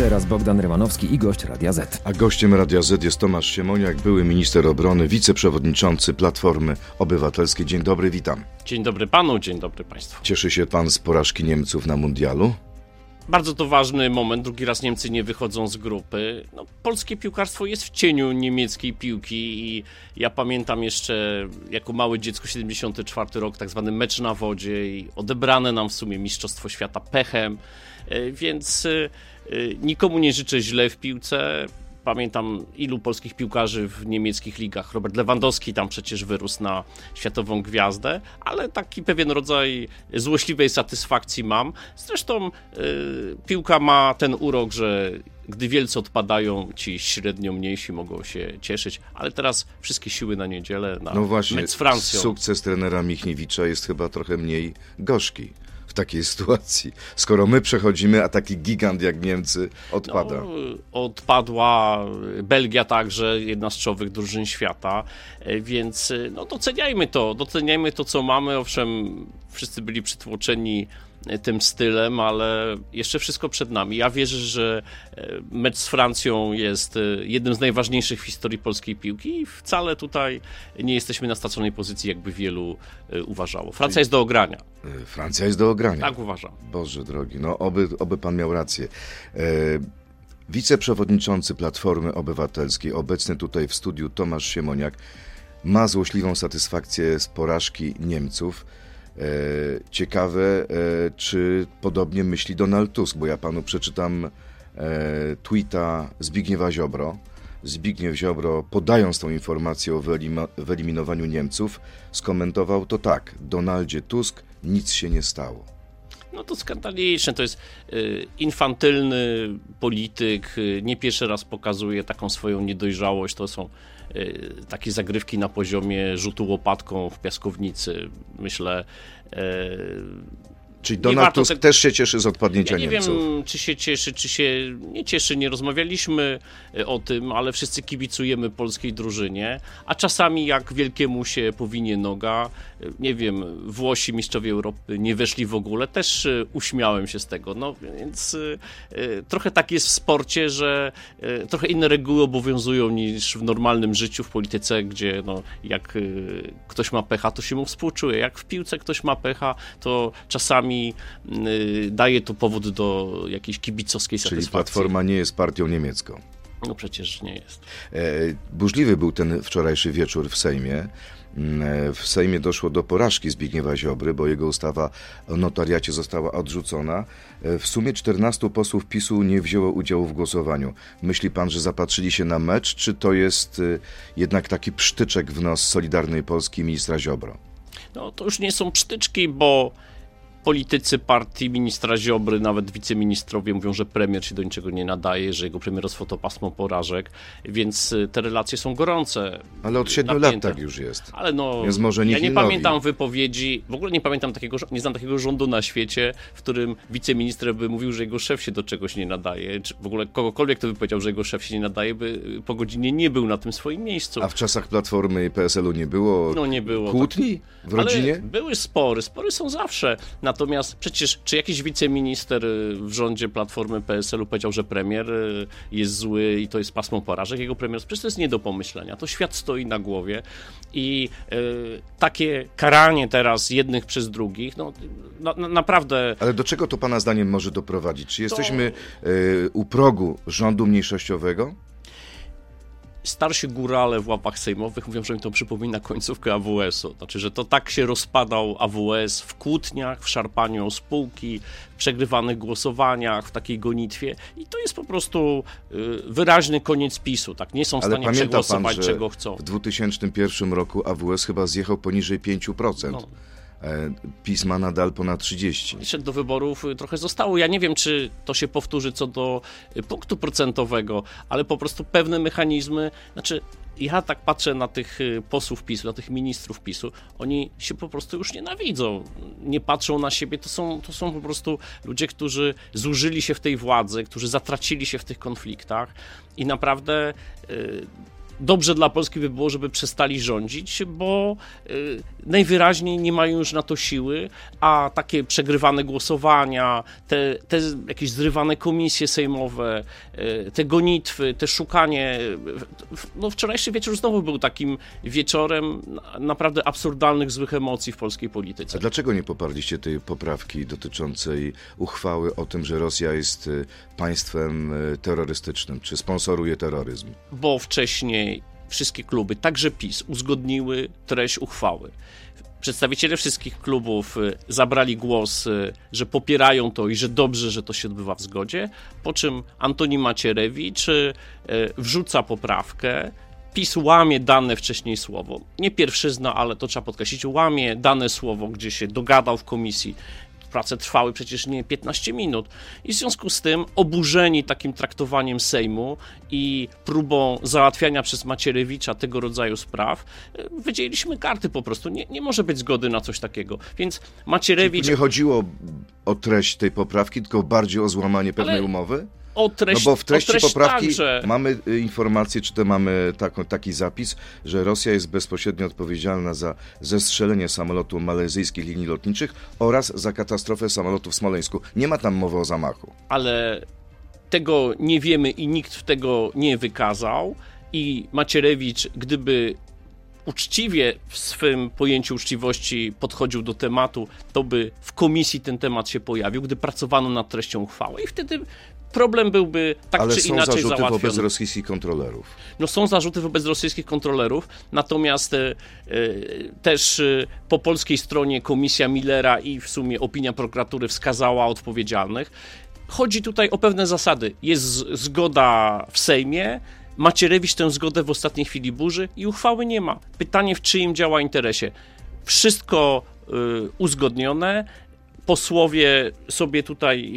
Teraz Bogdan Rymanowski i gość Radia Z. A gościem Radia Z jest Tomasz Siemoniak, były minister obrony, wiceprzewodniczący Platformy Obywatelskiej. Dzień dobry, witam. Dzień dobry panu, dzień dobry państwu. Cieszy się pan z porażki Niemców na mundialu? Bardzo to ważny moment. Drugi raz Niemcy nie wychodzą z grupy. No, polskie piłkarstwo jest w cieniu niemieckiej piłki i ja pamiętam jeszcze jako małe dziecko 74 rok, tak zwany mecz na wodzie i odebrane nam w sumie Mistrzostwo Świata pechem, e, więc e, nikomu nie życzę źle w piłce pamiętam ilu polskich piłkarzy w niemieckich ligach. Robert Lewandowski tam przecież wyrósł na światową gwiazdę, ale taki pewien rodzaj złośliwej satysfakcji mam. Zresztą yy, piłka ma ten urok, że gdy wielcy odpadają, ci średnio mniejsi mogą się cieszyć, ale teraz wszystkie siły na niedzielę, na no właśnie, mecz z Francją. Sukces trenera Michniewicza jest chyba trochę mniej gorzki w takiej sytuacji, skoro my przechodzimy, a taki gigant jak Niemcy odpada? No, odpadła Belgia także, jedna z czołowych drużyn świata, e, więc e, no, doceniajmy to, doceniajmy to, co mamy. Owszem, wszyscy byli przytłoczeni tym stylem, ale jeszcze wszystko przed nami. Ja wierzę, że e, mecz z Francją jest e, jednym z najważniejszych w historii polskiej piłki i wcale tutaj nie jesteśmy na straconej pozycji, jakby wielu e, uważało. Francja Czyli... jest do ogrania. Francja jest do ogrania. Tak uważam. Boże drogi, no oby, oby pan miał rację. Wiceprzewodniczący Platformy Obywatelskiej, obecny tutaj w studiu Tomasz Siemoniak, ma złośliwą satysfakcję z porażki Niemców. E, ciekawe, e, czy podobnie myśli Donald Tusk, bo ja panu przeczytam e, tweeta Zbigniewa Ziobro. Zbigniew Ziobro, podając tą informację o wyeliminowaniu Niemców, skomentował to tak: Donaldzie Tusk, nic się nie stało. No to skandaliczne, to jest infantylny polityk, nie pierwszy raz pokazuje taką swoją niedojrzałość, to są Y, takie zagrywki na poziomie rzutu łopatką w piaskownicy. Myślę, y, Czyli Donald Tusk te... też się cieszy z odpadnięcia ja nie Niemców. Nie wiem, czy się cieszy, czy się nie cieszy. Nie rozmawialiśmy e, o tym, ale wszyscy kibicujemy polskiej drużynie, a czasami jak wielkiemu się powinie noga, e, nie wiem, Włosi, mistrzowie Europy nie weszli w ogóle, też e, uśmiałem się z tego. No więc trochę tak jest w sporcie, że trochę inne reguły obowiązują niż w normalnym życiu, w polityce, gdzie no, jak ktoś ma pecha, to się mu współczuje. Jak w piłce ktoś ma pecha, to czasami czasami y, daje to powód do jakiejś kibicowskiej Czyli satysfakcji. Czyli Platforma nie jest partią niemiecką. No przecież nie jest. E, burzliwy był ten wczorajszy wieczór w Sejmie. Mm, e, w Sejmie doszło do porażki Zbigniewa Ziobry, bo jego ustawa o notariacie została odrzucona. E, w sumie 14 posłów PiSu nie wzięło udziału w głosowaniu. Myśli pan, że zapatrzyli się na mecz, czy to jest jednak taki psztyczek w nos Solidarnej Polski ministra Ziobro? No to już nie są psztyczki, bo politycy partii ministra Ziobry, nawet wiceministrowie mówią, że premier się do niczego nie nadaje, że jego premierostwo to pasmo porażek, więc y, te relacje są gorące. Ale od siedmiu lat tak już jest. Ale no, może ja nie pamiętam wypowiedzi, w ogóle nie pamiętam takiego, nie znam takiego rządu na świecie, w którym wiceminister by mówił, że jego szef się do czegoś nie nadaje, czy w ogóle kogokolwiek, kto by powiedział, że jego szef się nie nadaje, by po godzinie nie był na tym swoim miejscu. A w czasach Platformy i PSL-u nie było no, nie było kłótni w rodzinie? Ale były spory, spory są zawsze. Natomiast przecież, czy jakiś wiceminister y, w rządzie Platformy PSL-u powiedział, że premier y, jest zły i to jest pasmo porażek? Jego premier, przecież to jest nie do pomyślenia. To świat stoi na głowie i y, takie karanie teraz jednych przez drugich, no na, na, naprawdę... Ale do czego to pana zdaniem może doprowadzić? Czy jesteśmy to... y, u progu rządu mniejszościowego? Starsi górale w łapach sejmowych mówią, że mi to przypomina końcówkę AWS-u. Znaczy, że to tak się rozpadał AWS w kłótniach, w szarpaniu o spółki, w przegrywanych głosowaniach, w takiej gonitwie i to jest po prostu y, wyraźny koniec PiSu. Tak? Nie są w stanie przegłosować, pan, czego chcą. W 2001 roku AWS chyba zjechał poniżej 5%. No. E, PiS ma nadal ponad 30. Jeszcze do wyborów y, trochę zostało. Ja nie wiem, czy to się powtórzy co do y, punktu procentowego, ale po prostu pewne mechanizmy, znaczy ja tak patrzę na tych y, posłów PiSu, na tych ministrów PiSu, oni się po prostu już nienawidzą, nie patrzą na siebie, to są, to są po prostu ludzie, którzy zużyli się w tej władzy, którzy zatracili się w tych konfliktach i naprawdę dobrze dla Polski by było, żeby przestali rządzić, bo y, najwyraźniej nie mają już na to siły, a takie przegrywane głosowania, te, te jakieś zrywane komisje sejmowe, y, te gonitwy, te szukanie. No wczorajszy wieczór znowu był takim wieczorem naprawdę absurdalnych, złych emocji w polskiej polityce. A dlaczego nie poparliście tej poprawki dotyczącej uchwały o tym, że Rosja jest y, państwem terrorystycznym, czy sponsoruje terroryzm? Bo wcześniej wszystkie kluby, także PiS, uzgodniły treść uchwały. Przedstawiciele wszystkich klubów y, zabrali głos, y, że popierają to i że dobrze, że to się odbywa w zgodzie, po czym Antoni Macierewicz y, wrzuca poprawkę, PiS łamie dane wcześniej słowo. Nie pierwszyzna, ale to trzeba podkreślić, łamie dane słowo, gdzie się dogadał w komisji prace trwały przecież nie 15 minut. I w związku z tym, oburzeni takim traktowaniem Sejmu i próbą załatwiania przez Macierewicza tego rodzaju spraw, e, wydzieliliśmy karty po prostu. Nie, nie może być zgody na coś takiego. Więc Macierewicz. Czyli nie chodziło o treść tej poprawki, tylko bardziej o złamanie pewnej Ale... umowy? O treść, No bo w treści poprawki także. mamy y, informację, czy to mamy taką, taki zapis, że Rosja jest bezpośrednio odpowiedzialna za zestrzelenie samolotu malezyjskich linii lotniczych oraz za katastrofę samolotu w Smoleńsku. Nie ma tam mowy o zamachu. Ale tego nie wiemy i nikt tego nie wykazał. I Macierewicz, gdyby uczciwie w swym pojęciu uczciwości podchodził do tematu, to by w komisji ten temat się pojawił, gdy pracowano nad treścią uchwały i wtedy problem byłby tak Ale czy inaczej załatwiony. Ale są zarzuty wobec rosyjskich kontrolerów. No są zarzuty wobec rosyjskich kontrolerów, natomiast e, też e, po polskiej stronie komisja Millera i w sumie opinia prokuratury wskazała odpowiedzialnych. Chodzi tutaj o pewne zasady. Jest zgoda w Sejmie, Macierewicz tę zgodę w ostatniej chwili burzy i uchwały nie ma. Pytanie, w czyim działa interesie. Wszystko y, uzgodnione, posłowie sobie tutaj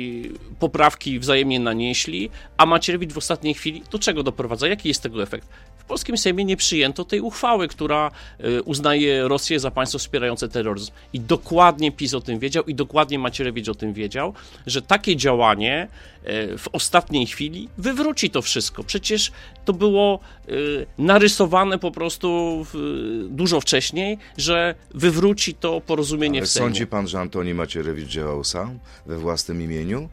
poprawki wzajemnie nanieśli, a Macierewicz w ostatniej chwili do czego doprowadza? Jaki jest tego efekt? W polskim Sejmie nie przyjęto tej uchwały, która y, uznaje Rosję za państwo wspierające terroryzm. I dokładnie PiS o tym wiedział i dokładnie Macierewicz o tym wiedział, że takie działanie y, w ostatniej chwili wywróci to wszystko. Przecież to było y, narysowane po prostu dużo wcześniej, że wywróci to porozumienie Ale w Sejmie. Sądzi pan, że Antoni Macierewicz działał sam, we własnym imieniu?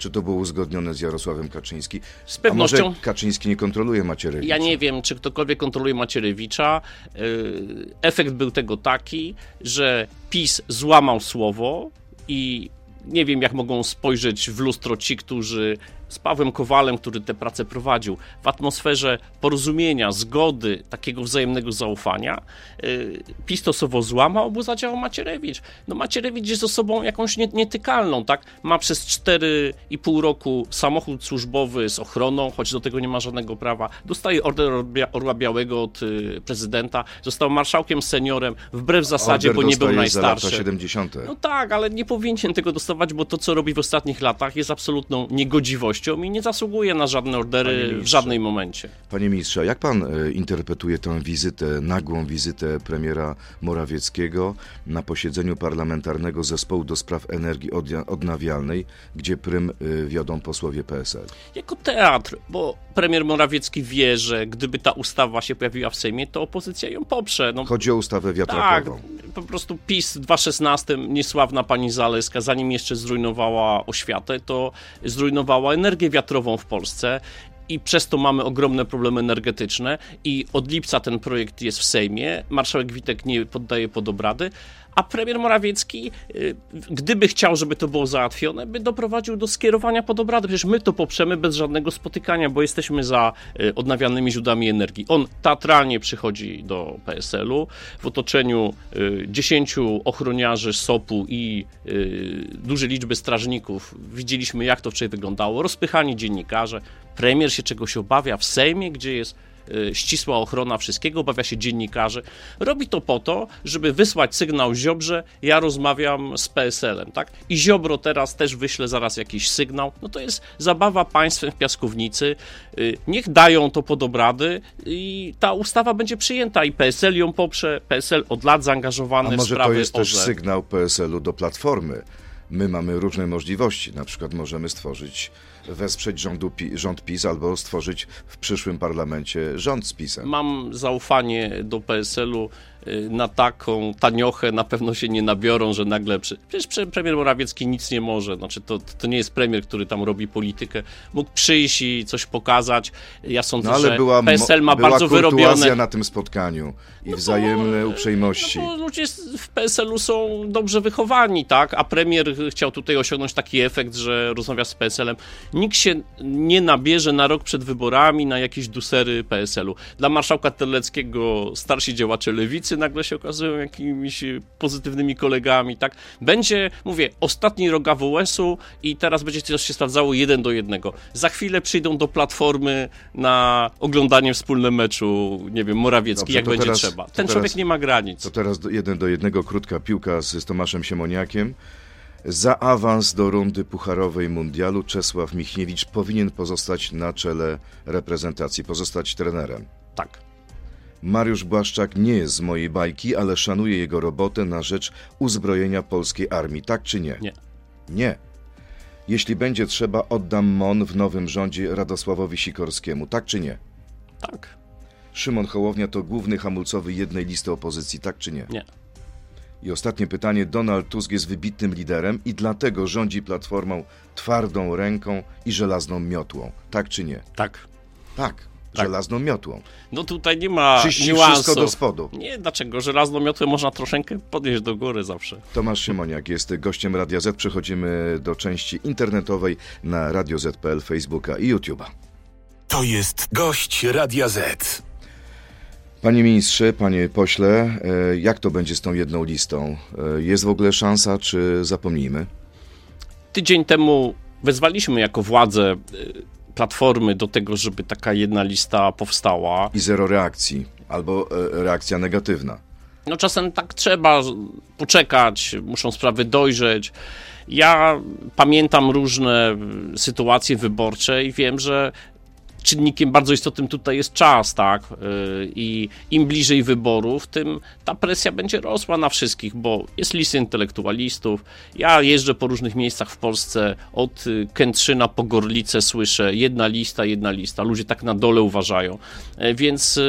Czy to było uzgodnione z Jarosławem Kaczyńskim? Z pewnością. A może Kaczyński nie kontroluje Macierewicza? Ja nie wiem, czy ktokolwiek kontroluje Macierewicza. Y, efekt był tego taki, że PiS złamał słowo i nie wiem, jak mogą spojrzeć w lustro ci, którzy z Pawłem Kowalem, który tę pracę prowadził, w atmosferze porozumienia, zgody, takiego wzajemnego zaufania, yy, pistosowo złamał, bo zadziałał Macierewicz. No Macierewicz jest osobą jakąś nie, nietykalną, tak? Ma przez 4,5 roku samochód służbowy z ochroną, choć do tego nie ma żadnego prawa. Dostaje order Orła Białego od y, prezydenta, został marszałkiem seniorem, wbrew zasadzie, order bo nie był najstarszy. Za lata 70. No tak, ale nie powinien tego dostawać, bo to, co robi w ostatnich latach, jest absolutną niegodziwością i nie zasługuje na żadne ordery w żadnym momencie. Panie ministrze, jak pan e, interpretuje tę wizytę, nagłą wizytę premiera Morawieckiego na posiedzeniu parlamentarnego zespołu do spraw energii odnawialnej, gdzie prym e, wiodą posłowie PSL? Jako teatr, bo premier Morawiecki wie, że gdyby ta ustawa się pojawiła w Sejmie, to opozycja ją poprze. No, Chodzi o ustawę wiatrakową. Tak, po prostu PiS w 2016, niesławna pani Zaleska, zanim jeszcze zrujnowała oświatę, to zrujnowała energię wiatrową w Polsce i przez to mamy ogromne problemy energetyczne i od lipca ten projekt jest w Sejmie, marszałek Witek nie poddaje pod obrady, a premier Morawiecki, y, gdyby chciał, żeby to było załatwione, by doprowadził do skierowania pod obrady. Przecież my to poprzemy bez żadnego spotykania, bo jesteśmy za y, odnawialnymi źródłami energii. On teatralnie przychodzi do PSL-u w otoczeniu 10 y, ochroniarzy SOP-u i dużej liczby strażników. Widzieliśmy, jak to wczoraj wyglądało. Rozpychani dziennikarze. Premier się czegoś obawia w Sejmie, gdzie jest ścisła ochrona wszystkiego, obawia się dziennikarzy. Robi to po to, żeby wysłać sygnał Ziobrze, ja rozmawiam z PSL-em, tak? I Ziobro teraz też wyśle zaraz jakiś sygnał. No to jest zabawa państwem w piaskownicy. Y, niech dają to pod obrady i ta ustawa będzie przyjęta i PSL ją poprze. PSL od lat zaangażowany A może w sprawy to jest też OZE. sygnał PSL-u do Platformy, My mamy różne możliwości. Na przykład możemy stworzyć, wesprzeć rządu, rząd PiS albo stworzyć w przyszłym parlamencie rząd z PiSem. Mam zaufanie do PSL-u y, na taką taniochę na pewno się nie nabiorą, że nagle. Przy... Przecież premier Morawiecki nic nie może. Znaczy, to, to nie jest premier, który tam robi politykę. Mógł przyjść i coś pokazać. Ja sądzę, no, ale że była, PSL ma była bardzo wyrobione. na tym spotkaniu i no wzajemne uprzejmości. No ludzie w PSL-u są dobrze wychowani, tak? A premier chciał tutaj osiągnąć taki efekt, że rozmawia z PSL-em. Nikt się nie nabierze na rok przed wyborami na jakieś dusery PSL-u. Dla marszałka Terleckiego starsi działacze lewicy nagle się okazują jakimiś pozytywnymi kolegami, tak? Będzie, mówię, ostatni rok AWS-u i teraz będzie coś się sprawdzało jeden do jednego. Za chwilę przyjdą do Platformy na oglądanie wspólne meczu, nie wiem, Morawiecki, Dobrze, jak będzie teraz, trzeba. Ten teraz, człowiek nie ma granic. To teraz jeden do jednego krótka piłka z, z Tomaszem Siemoniakiem. Za awans do rundy pucharowej mundialu Czesław Michniewicz powinien pozostać na czele reprezentacji, pozostać trenerem. Tak. Mariusz Błaszczak nie jest z mojej bajki, ale szanuję jego robotę na rzecz uzbrojenia polskiej armii. Tak czy nie? Nie. Nie. Jeśli będzie trzeba, oddam MON w nowym rządzie Radosławowi Sikorskiemu. Tak czy nie? Tak. Szymon Hołownia to główny hamulcowy jednej listy opozycji. Tak czy nie? Nie. I ostatnie pytanie. Donald Tusk jest wybitnym liderem i dlatego rządzi Platformą twardą ręką i żelazną miotłą. Tak czy nie? Tak. Tak. Tak. Żelazną miotłą. No tutaj nie ma Czyści niuansów. wszystko do spodu. Nie, dlaczego? Żelazną miotłę można troszeczkę podnieść do góry zawsze. Tomasz Siemoniak jest gościem Radia Z. Przechodzimy do części internetowej na Radio Z.pl, Facebooka i YouTube'a. To jest gość Radia Z. Panie ministrze, panie pośle, e, jak to będzie z tą jedną listą? E, jest w ogóle szansa, czy zapomnijmy? Tydzień temu wezwaliśmy jako władze e, Platformy do tego, żeby taka jedna lista powstała. I zero reakcji, albo reakcja negatywna. No czasem tak trzeba poczekać, muszą sprawy dojrzeć. Ja pamiętam różne sytuacje wyborcze i wiem, że czynnikiem bardzo istotnym tutaj jest czas, tak? Y, I im bliżej wyborów, tym ta presja będzie rosła na wszystkich, bo jest lista intelektualistów. Ja jeżdżę po różnych miejscach w Polsce, od y, Kętrzyna po Gorlicę słyszę jedna lista, jedna lista. Ludzie tak na dole uważają. Y, więc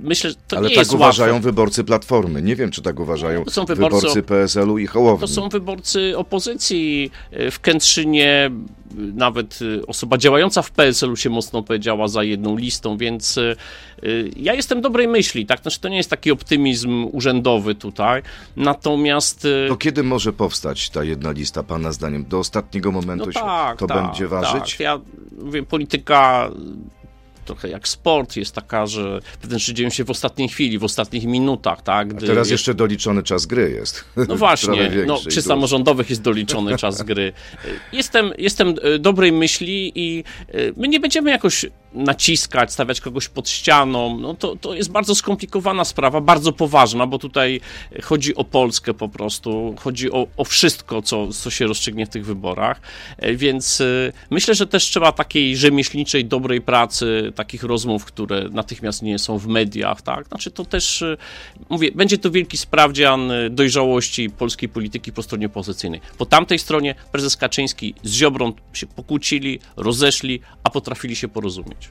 myślę, że to Ale nie tak jest uważają łatwe. wyborcy Platformy. Nie wiem, czy tak uważają to są wyborcy, wyborcy PSL-u i Hołowni. To są wyborcy opozycji. W Kętrzynie nawet osoba działająca w PSL-u się mocno powiedziała za jedną listą, więc y, y, ja jestem dobrej myśli, tak? Znaczy, to nie jest taki optymizm urzędowy tutaj, natomiast... Y, to kiedy może powstać ta jedna lista, pana zdaniem? Do ostatniego momentu no tak, to tak, będzie ważyć? Tak. Ja mówię, polityka trochę jak sport, jest taka, że pewne rzeczy dzieją się w ostatniej chwili, w ostatnich minutach, tak? Gdy A teraz jest... jeszcze doliczony czas gry jest. No właśnie, no, przy samorządowych jest doliczony czas gry. Jestem, jestem e, dobrej myśli i e, my nie będziemy jakoś naciskać, stawiać kogoś pod ścianą. No to, to jest bardzo skomplikowana sprawa, bardzo poważna, bo tutaj chodzi o Polskę po prostu, chodzi o, o wszystko, co, co się rozstrzygnie w tych wyborach, e, więc myślę, że też trzeba takiej rzemieślniczej, dobrej pracy, takich rozmów, które natychmiast nie są w mediach, tak? Znaczy to też, y, mówię, będzie to wielki sprawdzian y, dojrzałości polskiej polityki po stronie opozycyjnej. Po tamtej stronie prezes Kaczyński z Ziobrą się pokłócili, rozeszli, a potrafili się porozumieć.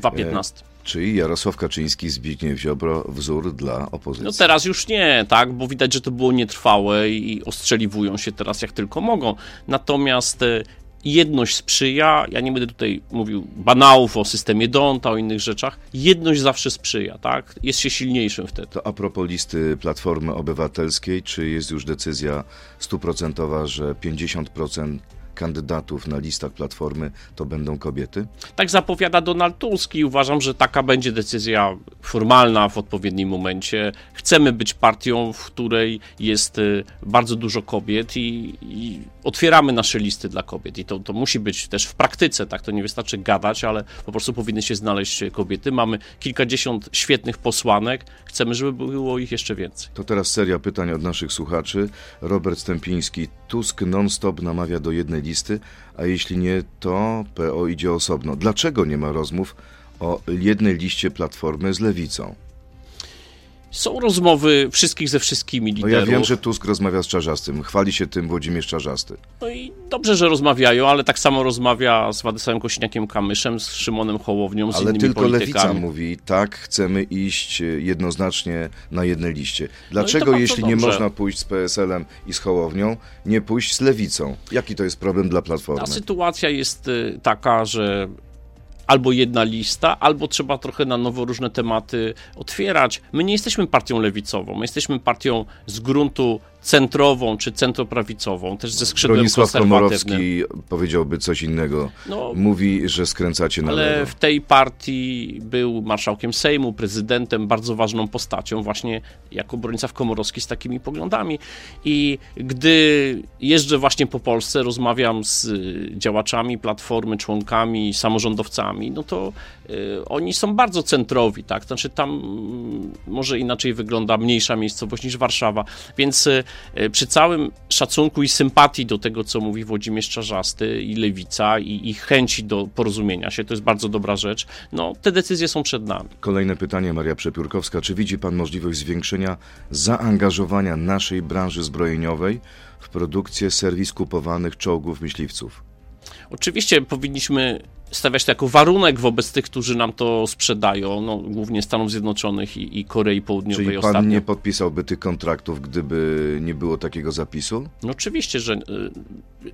2.15. E, czyli Jarosław Kaczyński, Zbigniew Ziobro wzór dla opozycji. No teraz już nie, tak, bo widać, że to było nietrwałe i ostrzeliwują się teraz jak tylko mogą. Natomiast y, jedność sprzyja, ja nie będę tutaj mówił banałów o systemie Donta, o innych rzeczach, jedność zawsze sprzyja, tak? Jest się silniejszym wtedy. To a propos listy Platformy Obywatelskiej, czy jest już decyzja stuprocentowa, że 50% kandydatów na listach Platformy to będą kobiety? Tak zapowiada Donald Tusk i uważam, że taka będzie decyzja formalna w odpowiednim momencie. Chcemy być partią, w której jest y, bardzo dużo kobiet i, i otwieramy nasze listy dla kobiet. I to, to musi być też w praktyce, tak? To nie wystarczy gadać, ale po prostu powinny się znaleźć kobiety. Mamy kilkadziesiąt świetnych posłanek. Chcemy, żeby było ich jeszcze więcej. To teraz seria pytań od naszych słuchaczy. Robert Stępiński. Tusk non-stop namawia do jednej listy, a jeśli nie, to PO idzie osobno. Dlaczego nie ma rozmów o jednej liście Platformy z Lewicą? Są rozmowy wszystkich ze wszystkimi No liderów. ja wiem, że Tusk rozmawia z Czarzastym. Chwali się tym Włodzimierz Czarzasty. No i dobrze, że rozmawiają, ale tak samo rozmawia z Władysławem Kosiniakiem-Kamyszem, z Szymonem Hołownią, z Ale innymi tylko politykami. Lewica mówi, tak, chcemy iść e, jednoznacznie na jednej liście. No Dlaczego, bardzo jeśli nie dobrze. można pójść z PSL-em i z Hołownią, nie pójść z Lewicą? Jaki to jest problem dla Platformy? Ta sytuacja jest y, taka, że albo jedna lista, albo trzeba trochę na nowo różne tematy otwierać. My nie jesteśmy partią lewicową, my jesteśmy partią z gruntu centrową czy centroprawicową, też ze skrzydłem Bronisław. Komorowski powiedziałby coś innego. No, Mówi, że skręcacie na ale lewo. w tej partii był marszałkiem Sejmu, prezydentem, bardzo ważną postacią, właśnie jako Bronisław Komorowski z takimi poglądami. I gdy jeżdżę właśnie po Polsce, rozmawiam z działaczami Platformy, członkami, samorządowcami, no to oni są bardzo centrowi, tak? Znaczy tam mm, może inaczej wygląda mniejsza miejscowość niż Warszawa, więc y, y, przy całym szacunku i sympatii do tego, co mówi Włodzimierz Czarzasty i Lewica i ich chęci do porozumienia się, to jest bardzo dobra rzecz, no te decyzje są przed nami. Kolejne pytanie, Maria Przepiórkowska. Czy widzi Pan możliwość zwiększenia zaangażowania naszej branży zbrojeniowej w produkcję serwis kupowanych czołgów myśliwców? Oczywiście powinniśmy stawiać to jako warunek wobec tych, którzy nam to sprzedają, no, głównie Stanów Zjednoczonych i, i Korei Południowej Czyli Pan ostatnio. nie podpisałby tych kontraktów, gdyby nie było takiego zapisu? No oczywiście, że y,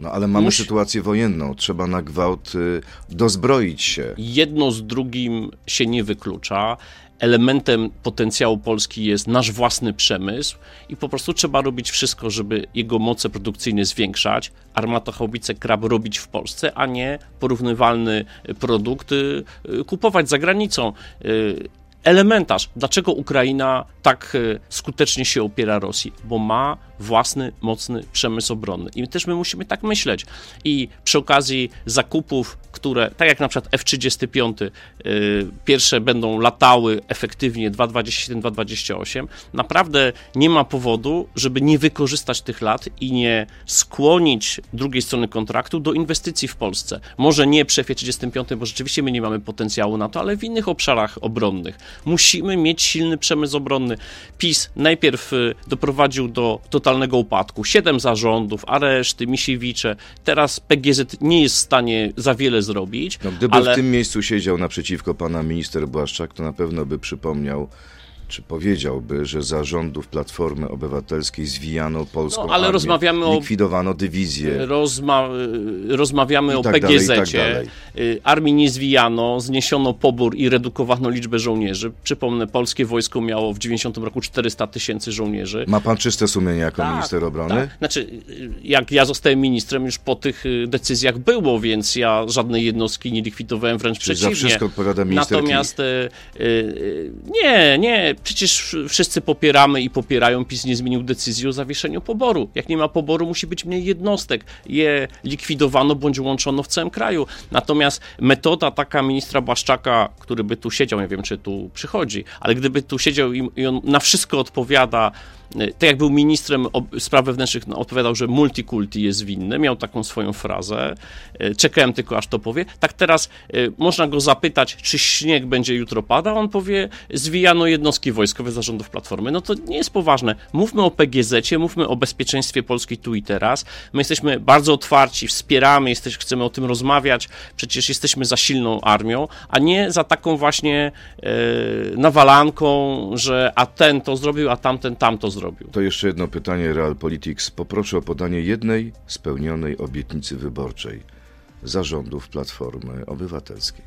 No ale mamy Musi- sytuację wojenną. Trzeba na gwałt y, dozbroić się. jedno z drugim się nie wyklucza. Elementem potencjału Polski jest nasz własny przemysł i po prostu trzeba robić wszystko, żeby jego moce produkcyjne zwiększać. Armata Haubice Krab robić w Polsce, a nie porównywalny produkt y, y, kupować za granicą. Elementarz, dlaczego Ukraina tak y, skutecznie się opiera Rosji? Bo ma własny, mocny przemysł obronny. I też my musimy tak myśleć. I przy okazji zakupów, które, tak jak na przykład F-35, y, pierwsze będą latały efektywnie 2,27, 2,28, naprawdę nie ma powodu, żeby nie wykorzystać tych lat i nie skłonić drugiej strony kontraktu do inwestycji w Polsce. Może nie przy F-35, bo rzeczywiście my nie mamy potencjału na to, ale w innych obszarach obronnych. Musimy mieć silny przemysł obronny. PiS najpierw y, doprowadził do totalnego upadku. Siedem zarządów, areszty, Misiewicze. Teraz PGZ nie jest w stanie za wiele zrobić, No, gdyby ale w tym miejscu siedział naprzeciwko pana minister Błaszczak, to na pewno by przypomniał, czy powiedziałby, że za rządów Platformy Obywatelskiej zwijano polską No, ale armię, rozmawiamy o- likwidowano dywizję. Rozma y, rozmawiamy I o tak dalej, tak. Y, Armii nie zwijano, zniesiono pobór i redukowano liczbę żołnierzy. Przypomnę, polskie wojsko miało w 90 roku 400 tysięcy żołnierzy. Ma pan czyste sumienie jako Tak, minister obrony? Tak. Znaczy, y, jak ja zostałem ministrem, już po tych decyzjach było, więc ja żadnej jednostki nie likwidowałem, wręcz Czyli za przeciwnie. wszystko odpowiada minister Natomiast y, y, nie, nie, przecież wszyscy popieramy i popierają, PiS nie zmienił decyzji o zawieszeniu poboru. Jak nie ma poboru, musi być mniej jednostek. Je likwidowano bądź łączono w całym kraju. Natomiast metoda taka ministra Błaszczaka, który by tu siedział, nie wiem czy tu przychodzi, ale gdyby tu siedział i, i on na wszystko odpowiada, tak jak był ministrem spraw wewnętrznych, no, odpowiadał, że multikulti jest winny, miał taką swoją frazę. Y, Czekałem tylko, aż to powie. Tak teraz y, można go zapytać, czy śnieg będzie jutro padał, on powie, zwijano jednostki wojskowe zarządów Platformy. No to nie jest poważne. Mówmy o PGZ-cie, mówmy o bezpieczeństwie Polski tu i teraz. My jesteśmy bardzo otwarci, wspieramy, jesteś, chcemy o tym rozmawiać, przecież jesteśmy za silną armią, a nie za taką właśnie e, nawalanką, że a ten to zrobił, a tamten tamto zrobił. To jeszcze jedno pytanie Realpolitics. Poproszę o podanie jednej spełnionej obietnicy wyborczej zarządów Platformy Obywatelskiej.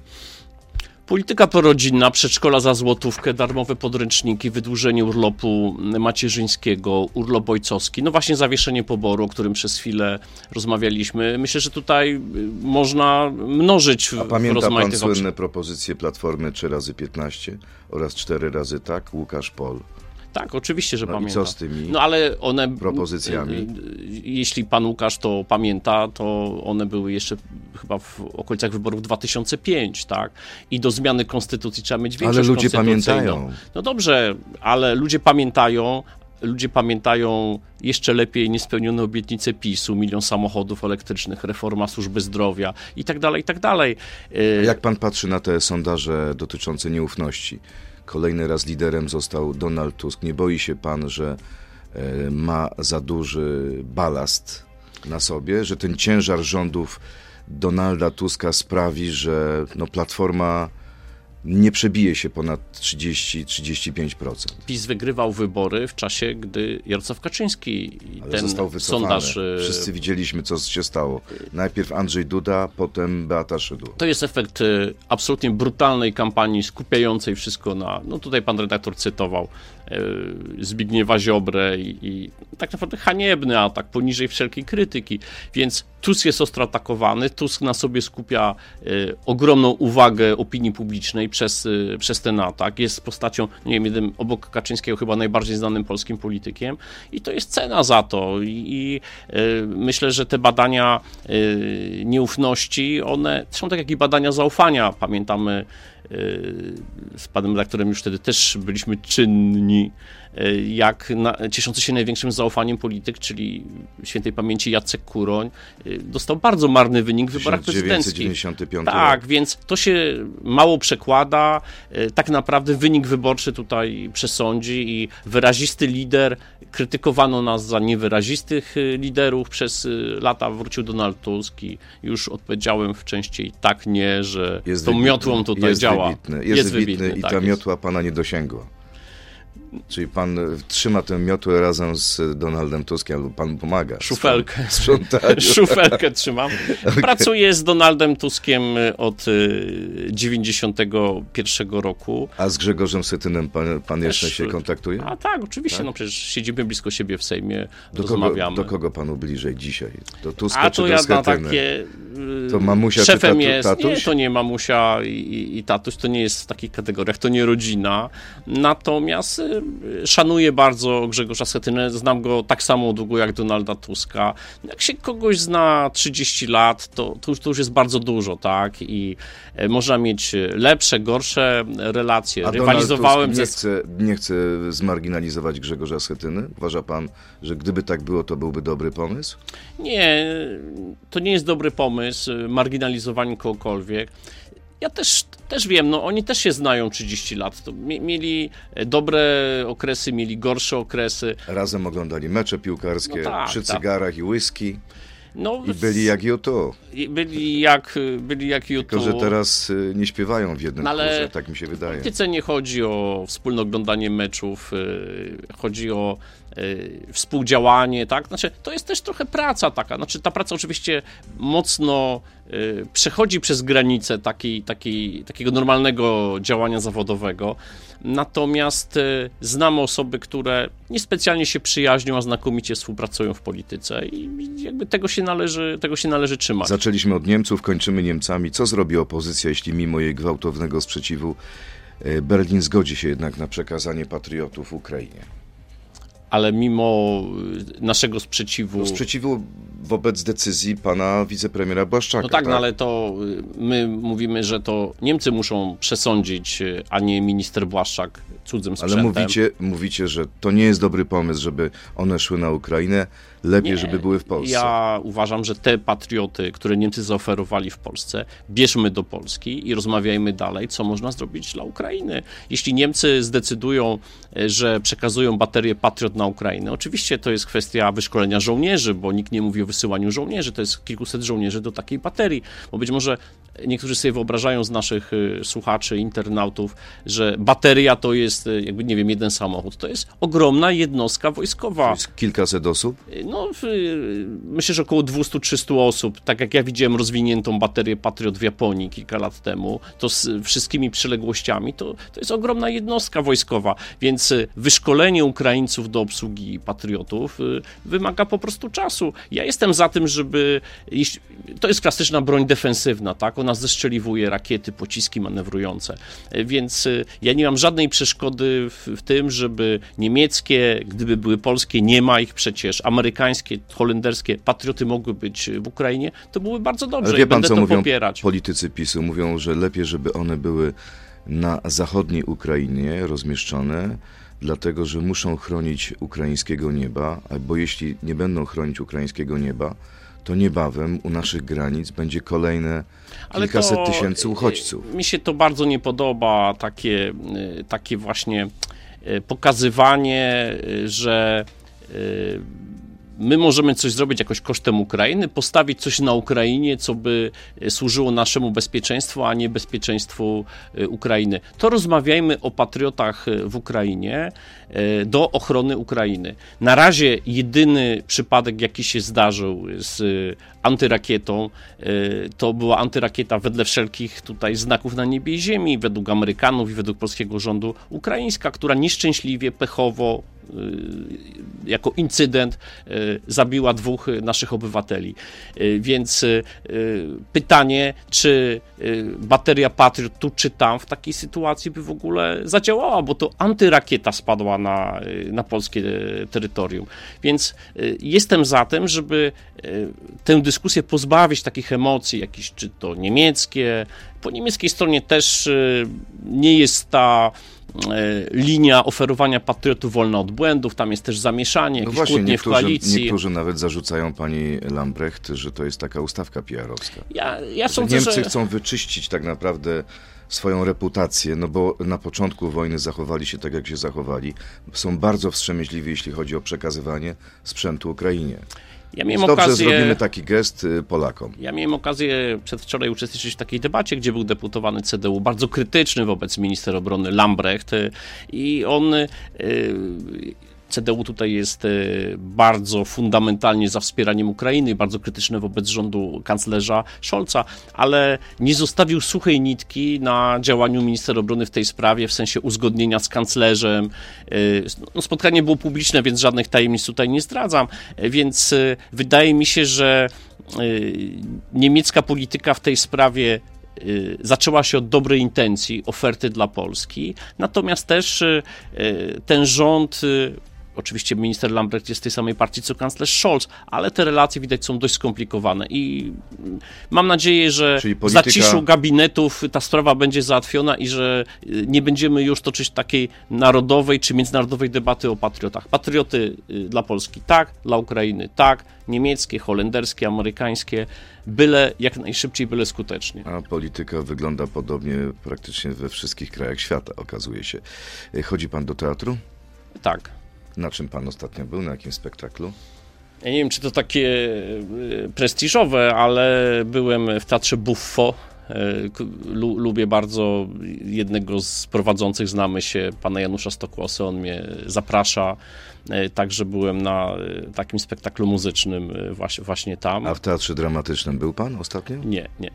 Polityka prorodzinna, przedszkola za złotówkę, darmowe podręczniki, wydłużenie urlopu macierzyńskiego, urlop ojcowski, no właśnie zawieszenie poboru, o którym przez chwilę rozmawialiśmy. Myślę, że tutaj y, można mnożyć w, A w pamięta pan słynne propozycje Platformy 3 razy 15 oraz 4 razy tak? Łukasz Pol. Tak, oczywiście, że No i pamiętam. co z tymi No ale one. propozycjami? y, y, Jeśli pan Łukasz to pamięta, to one były jeszcze chyba w okolicach wyborów 2005, tak? I do zmiany konstytucji trzeba mieć większość Ale ludzie pamiętają. No dobrze, ale ludzie pamiętają. Ludzie pamiętają jeszcze lepiej niespełnione obietnice PiSu, milion samochodów elektrycznych, reforma służby zdrowia i tak dalej, i tak dalej. Y, Jak pan patrzy na te sondaże dotyczące nieufności? Kolejny raz liderem został Donald Tusk. Nie boi się pan, że e, ma za duży balast na sobie, że ten ciężar rządów Donalda Tuska sprawi, że no, Platforma nie przebije się ponad 30-35%. PiS wygrywał wybory w czasie, gdy Jarosław Kaczyński i Ale ten został wycofany. sondaż... e, Wszyscy widzieliśmy, co się stało. Najpierw Andrzej Duda, potem Beata Szydło. To jest efekt e, absolutnie brutalnej kampanii skupiającej wszystko na. No tutaj pan redaktor cytował Zbigniewa Ziobrę i, i tak naprawdę haniebny atak poniżej wszelkiej krytyki. Więc Tusk jest ostro atakowany, Tusk na sobie skupia e, ogromną uwagę opinii publicznej przez, e, przez ten atak. Jest postacią, nie wiem, jednym obok Kaczyńskiego chyba najbardziej znanym polskim politykiem i to jest cena za to. I, i e, myślę, że te badania e, nieufności, one są tak jak i badania zaufania. Pamiętamy e, z panem redaktorem już wtedy też byliśmy czynni, jak na, cieszący się największym zaufaniem polityk, czyli świętej pamięci Jacek Kuroń, e, dostał bardzo marny wynik w wyborach prezydenckich. 1995 Tak, więc to się mało przekłada. E, Tak naprawdę wynik wyborczy tutaj przesądzi i wyrazisty lider, krytykowano nas za niewyrazistych e, liderów przez e, lata, wrócił Donald Tusk i już odpowiedziałem w części tak, nie, że Jest tą wybitny, miotłą tutaj jest działa. Wybitny, jest, wybitny, i tak ta jest. miotła pana nie dosięgła. Czyli pan e, trzyma tę miotłę razem z Donaldem Tuskiem, albo pan pomaga. Szufelkę. Szufelkę trzymam. Pracuję z Donaldem Tuskiem e, od e, 91 roku. A z Grzegorzem Setynem pan, pan jeszcze się kontaktuje? A tak, oczywiście, no przecież siedzimy blisko siebie w Sejmie, Do kogo, rozmawiamy. do kogo panu bliżej dzisiaj? Do Tuska A czy to do ja na Schetyny? takie. To mamusia czy Szefem tatu- jest. tatuś? Nie, to nie mamusia i, i, i tatuś, to nie jest w takich kategoriach, to nie rodzina. Natomiast szanuję bardzo Grzegorza Schetynę, znam go tak samo długo jak Donalda Tuska. Jak się kogoś zna 30 lat, to, to, już, to już jest bardzo dużo, tak? I e, można mieć lepsze, gorsze relacje. A Rywalizowałem Donald ze Tusk nie chce, nie chce zmarginalizować Grzegorza Schetyny? Uważa pan, że gdyby tak było, to byłby dobry pomysł? Nie, to nie jest dobry pomysł, marginalizowanie kogokolwiek. Ja też, też wiem, no oni też się znają 30 lat. To mie- mieli e, dobre okresy, mieli gorsze okresy. Razem oglądali mecze piłkarskie, No tak, przy tak. cygarach i whisky No, i byli jak YouTube. byli jak, byli jak YouTube. Tylko, że teraz y, nie śpiewają w jednym No ale- chórze, tak mi się W wydaje. polityce nie chodzi o wspólne oglądanie meczów, y, chodzi o y, współdziałanie, tak? Znaczy, to jest też trochę praca taka. Znaczy, ta praca oczywiście mocno przechodzi przez takiej, takiej, takiego normalnego działania zawodowego. Natomiast y, znam osoby, które niespecjalnie się przyjaźnią, a znakomicie współpracują w polityce i jakby tego się należy, tego się należy trzymać. Zaczęliśmy od Niemców, kończymy Niemcami. Co zrobi opozycja, jeśli mimo jej gwałtownego sprzeciwu y, Berlin zgodzi się jednak na przekazanie patriotów Ukrainie? Ale mimo y, naszego sprzeciwu... Sprzeciwu wobec decyzji pana wicepremiera Błaszczaka. No tak, no ale to y, my mówimy, że to Niemcy muszą przesądzić, y, a nie minister Błaszczak cudzym Ale sprzętem. mówicie, mówicie, że to nie jest dobry pomysł, żeby one szły na Ukrainę, lepiej, Nie, żeby były w Polsce. Ja uważam, że te patrioty, które Niemcy zaoferowali w Polsce, bierzmy do Polski i rozmawiajmy dalej, co można zrobić dla Ukrainy. Jeśli Niemcy zdecydują, że przekazują baterię Patriot na Ukrainę, oczywiście to jest kwestia wyszkolenia żołnierzy, bo nikt nie mówi o wysyłaniu żołnierzy, to jest kilkuset żołnierzy do takiej baterii, bo być może niektórzy sobie wyobrażają z naszych y, słuchaczy, internautów, że bateria to jest y, jakby, nie wiem, jeden samochód. To jest ogromna jednostka wojskowa. To jest kilkaset osób. No, w- myślę, że około 200-300 osób. Tak jak ja widziałem rozwiniętą baterię Patriot w Japonii kilka lat temu, to z wszystkimi przyległościami, to, to jest ogromna jednostka wojskowa. Więc y, wyszkolenie Ukraińców do obsługi Patriotów y, wymaga po prostu czasu. Ja jestem za tym, żeby. To jest klasyczna broń defensywna, tak? Ona zestrzeliwuje rakiety, pociski manewrujące. Y, Więc y, ja nie mam żadnej przeszkody w, w tym, żeby niemieckie, gdyby były polskie, nie ma ich przecież, amerykańskie, holenderskie patrioty mogły być w Ukrainie, to byłoby bardzo dobrze Ale wie i pan, będę co to mówią popierać. politycy PiSu? Mówią, że lepiej, żeby one były na zachodniej Ukrainie rozmieszczone, dlatego że muszą chronić ukraińskiego nieba, bo jeśli nie będą chronić ukraińskiego nieba, to niebawem u naszych granic będzie kolejne kilkaset to, tysięcy uchodźców. Mi się to bardzo nie podoba, takie, y, takie właśnie y, pokazywanie, y, że my możemy coś zrobić jakoś kosztem Ukrainy, postawić coś na Ukrainie, co by służyło naszemu bezpieczeństwu, a nie bezpieczeństwu Ukrainy. To rozmawiajmy o patriotach w Ukrainie do ochrony Ukrainy. Na razie jedyny przypadek, jaki się zdarzył z antyrakietą. E, to była antyrakieta wedle wszelkich tutaj znaków na niebie i ziemi, według Amerykanów i według polskiego rządu ukraińska, która nieszczęśliwie, pechowo e, jako incydent e, zabiła dwóch naszych obywateli. Więc pytanie, czy bateria Patriot tu czy tam w takiej sytuacji by w ogóle zadziałała, bo to antyrakieta spadła na, na polskie terytorium. Więc jestem za tym, żeby tę dyskusję pozbawić takich emocji, jakieś czy to niemieckie. Po niemieckiej stronie też y, nie jest ta y, linia oferowania patriotów wolna od błędów, tam jest też zamieszanie, no jakieś no właśnie, kłótnie w koalicji. Niektórzy nawet zarzucają pani Lambrecht, że to jest taka ustawka PR-owska. Ja, ja sądzę, Niemcy że... chcą wyczyścić tak naprawdę swoją reputację, no bo na początku wojny zachowali się tak, jak się zachowali. Są bardzo wstrzemięźliwi, jeśli chodzi o przekazywanie sprzętu Ukrainie. Ja miałem Dobrze, okazję, zrobimy taki gest y, Polakom. Ja miałem okazję przedwczoraj uczestniczyć w takiej debacie, gdzie był deputowany CDU, bardzo krytyczny wobec minister obrony Lambrecht y, i on y, CDU tutaj jest e, bardzo fundamentalnie za wspieraniem Ukrainy, bardzo krytyczne wobec rządu kanclerza Scholza, ale nie zostawił suchej nitki na działaniu minister obrony w tej sprawie, w sensie uzgodnienia z kanclerzem. E, no, spotkanie było publiczne, więc żadnych tajemnic tutaj nie zdradzam, e, więc wydaje mi się, że niemiecka polityka w tej sprawie zaczęła się od dobrej intencji, oferty dla Polski, natomiast też ten rząd Oczywiście minister Lambrecht jest tej samej partii co kanclerz Scholz, ale te relacje widać są dość skomplikowane i mam nadzieję, że polityka... w zaciszu gabinetów ta sprawa będzie załatwiona i że y, nie będziemy już toczyć takiej narodowej czy międzynarodowej debaty o patriotach. Patrioty y, dla Polski tak, dla Ukrainy tak, niemieckie, holenderskie, amerykańskie, byle jak najszybciej, byle skutecznie. A polityka wygląda podobnie praktycznie we wszystkich krajach świata, okazuje się. Chodzi pan do teatru? Tak. Na czym pan ostatnio był? Na jakim spektaklu? Ja nie wiem, czy to takie e, prestiżowe, ale byłem w Teatrze Buffo. E, lubię bardzo jednego z prowadzących, znamy się, pana Janusza Stokłosy, on mnie zaprasza, e, także byłem na takim spektaklu muzycznym właśnie, właśnie tam. A w Teatrze Dramatycznym był pan ostatnio? Nie, nie.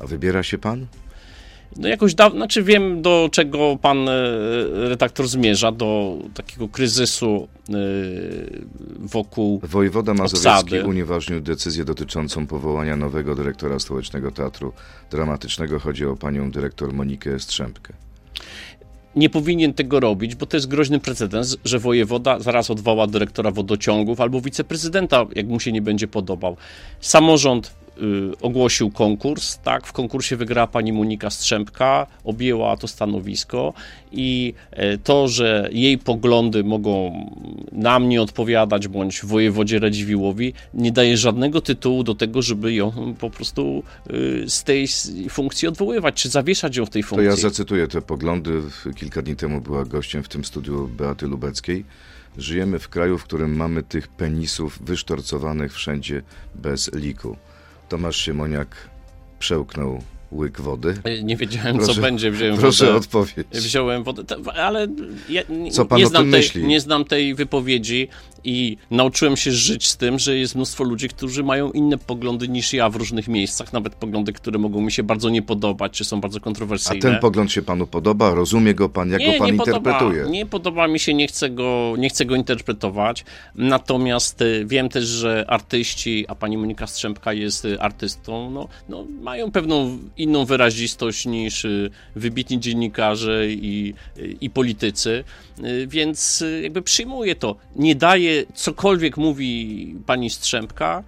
A wybiera się pan? No jakoś dawno, znaczy wiem do czego pan e, redaktor zmierza, do takiego kryzysu e, wokół Wojewoda Mazowiecki unieważnił decyzję dotyczącą powołania nowego dyrektora Stołecznego Teatru Dramatycznego. Chodzi o panią dyrektor Monikę Strzępkę nie powinien tego robić, bo to jest groźny precedens, że wojewoda zaraz odwoła dyrektora wodociągów albo wiceprezydenta, jak mu się nie będzie podobał. Samorząd ogłosił konkurs, tak, w konkursie wygrała pani Monika Strzępka, objęła to stanowisko i e, to, że jej poglądy mogą nam nie odpowiadać, bądź wojewodzie Radziwiłowi, nie daje żadnego tytułu do tego, żeby ją po prostu y, z tej funkcji odwoływać, czy zawieszać ją w tej funkcji. To ja zacytuję te poglądy. Kilka dni temu była gościem w tym studiu Beaty Lubeckiej. Żyjemy w kraju, w którym mamy tych penisów wysztorcowanych wszędzie bez liku. Tomasz Siemoniak przełknął łyk wody. Nie wiedziałem, proszę, co będzie. Wziąłem proszę wodę. odpowiedź. Wziąłem wodę, ale ja co pan nie, znam tej, myśli? nie znam tej wypowiedzi i nauczyłem się żyć z tym, że jest mnóstwo ludzi, którzy mają inne poglądy niż ja w różnych miejscach, nawet poglądy, które mogą mi się bardzo nie podobać, czy są bardzo kontrowersyjne. A ten pogląd się panu podoba? Rozumie go pan? Jak nie, go pan nie interpretuje? Podoba, nie podoba mi się, nie chcę, go, nie chcę go interpretować. Natomiast y, wiem też, że artyści, a pani Monika Strzępka jest y, artystą, no, no mają pewną inną wyrazistość niż y, wybitni dziennikarze i, i politycy, więc jakby przyjmuję to. Nie daje cokolwiek mówi pani Strzępka,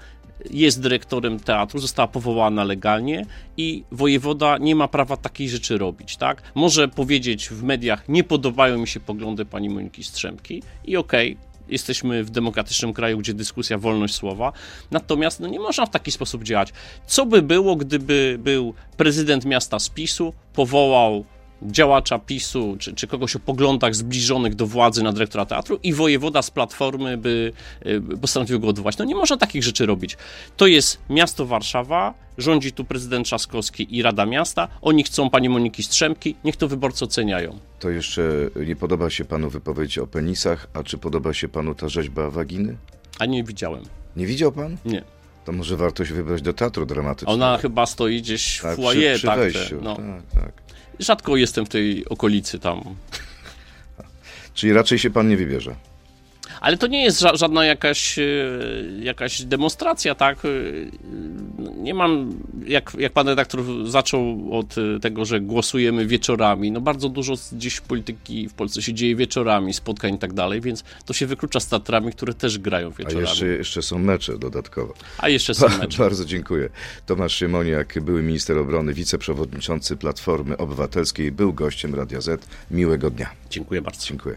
jest dyrektorem teatru, została powołana legalnie i wojewoda nie ma prawa takiej rzeczy robić, tak? Może powiedzieć w mediach, nie podobają mi się poglądy pani Moniki Strzępki i okej, okay, jesteśmy w demokratycznym kraju, gdzie dyskusja, wolność słowa. Natomiast no, nie można w taki sposób działać. Co by było, gdyby był prezydent miasta z PiSu, powołał działacza PiSu, czy, czy kogoś o poglądach zbliżonych do władzy na dyrektora teatru i wojewoda z Platformy by y, postanowił go odwołać. No nie można takich rzeczy robić. To jest miasto Warszawa, rządzi tu prezydent Trzaskowski i Rada Miasta. Oni chcą pani Moniki Strzemki, niech to wyborcy oceniają. To jeszcze nie podoba się panu wypowiedź o penisach, a czy podoba się panu ta rzeźba waginy? A nie widziałem. Nie widział pan? Nie. To może warto się wybrać do teatru dramatycznego. Ona chyba stoi gdzieś w tak, foyer, przy, przy tak, wejściu. no. Tak, tak. Rzadko jestem w tej okolicy tam. Czyli raczej się pan nie wybierze. Ale to nie jest ża- żadna jakaś, e, jakaś demonstracja, tak? E, Nie mam, jak, jak pan redaktor zaczął od e, tego, że głosujemy wieczorami, no bardzo dużo dziś polityki w Polsce się dzieje wieczorami, spotkań i tak dalej, więc to się wyklucza z teatrami, które też grają A wieczorami. jeszcze, jeszcze są mecze dodatkowo. A jeszcze są mecze. Bardzo dziękuję. Tomasz Siemoniak, były minister obrony, wiceprzewodniczący Platformy Obywatelskiej, był gościem Radia Z. Miłego dnia. Dziękuję bardzo. Dziękuję.